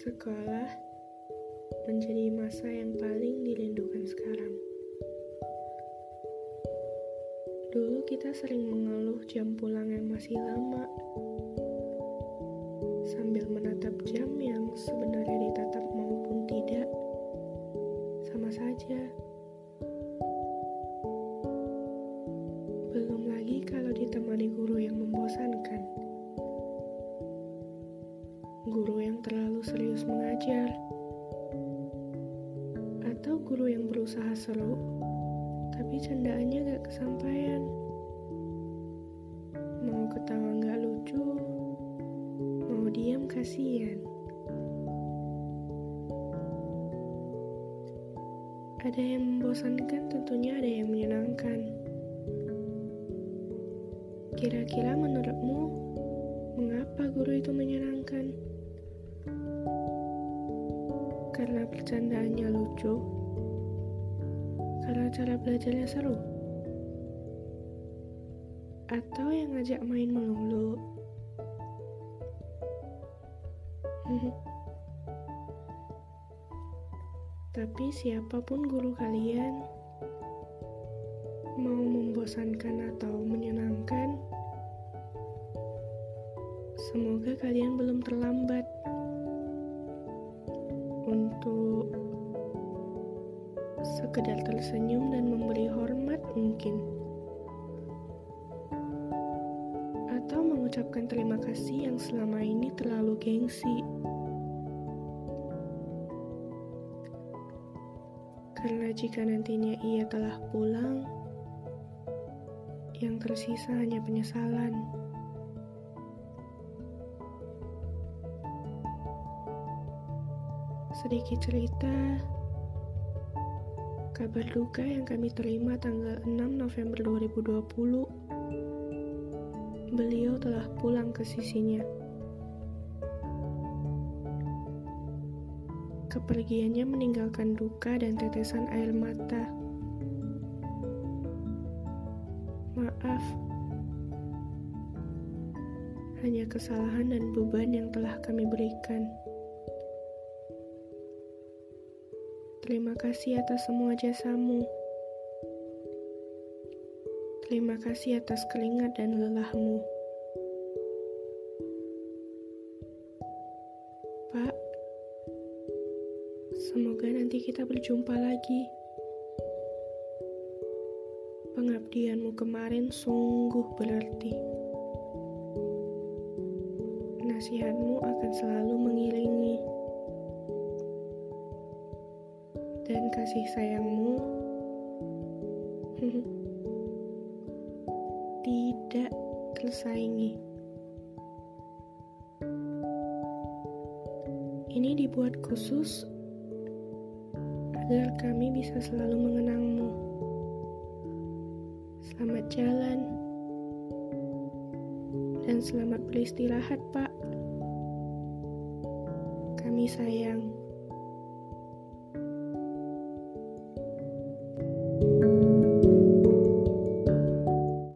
Sekolah menjadi masa yang paling dirindukan sekarang. Dulu kita sering mengeluh jam pulang yang masih lama, sambil menatap jam yang sebenarnya ditatap maupun tidak, sama saja. Atau guru yang berusaha seru, tapi candaannya gak kesampaian. Mau ketawa gak lucu, mau diam kasihan. Ada yang membosankan, tentunya ada yang menyenangkan. Kira-kira menurutmu, mengapa guru itu menyenangkan? Karena bercandaannya lucu, karena cara belajarnya seru, atau yang ngajak main melulu. Tapi siapa pun guru kalian, mau membosankan atau menyenangkan, semoga kalian belum terlambat untuk sekedar tersenyum dan memberi hormat mungkin atau mengucapkan terima kasih yang selama ini terlalu gengsi karena jika nantinya ia telah pulang yang tersisa hanya penyesalan. Sedikit cerita, kabar duka yang kami terima tanggal 6 November 2020, beliau telah pulang ke sisinya. Kepergiannya meninggalkan duka dan tetesan air mata. Maaf, hanya kesalahan dan beban yang telah kami berikan. Terima kasih atas semua jasamu. Terima kasih atas keringat dan lelahmu. Pak, semoga nanti kita berjumpa lagi. Pengabdianmu kemarin sungguh berarti. Nasihatmu akan selalu mengiringi. Dan kasih sayangmu tidak tersaingi. Ini dibuat khusus agar kami bisa selalu mengenangmu. Selamat jalan dan selamat beristirahat, Pak. Kami sayang.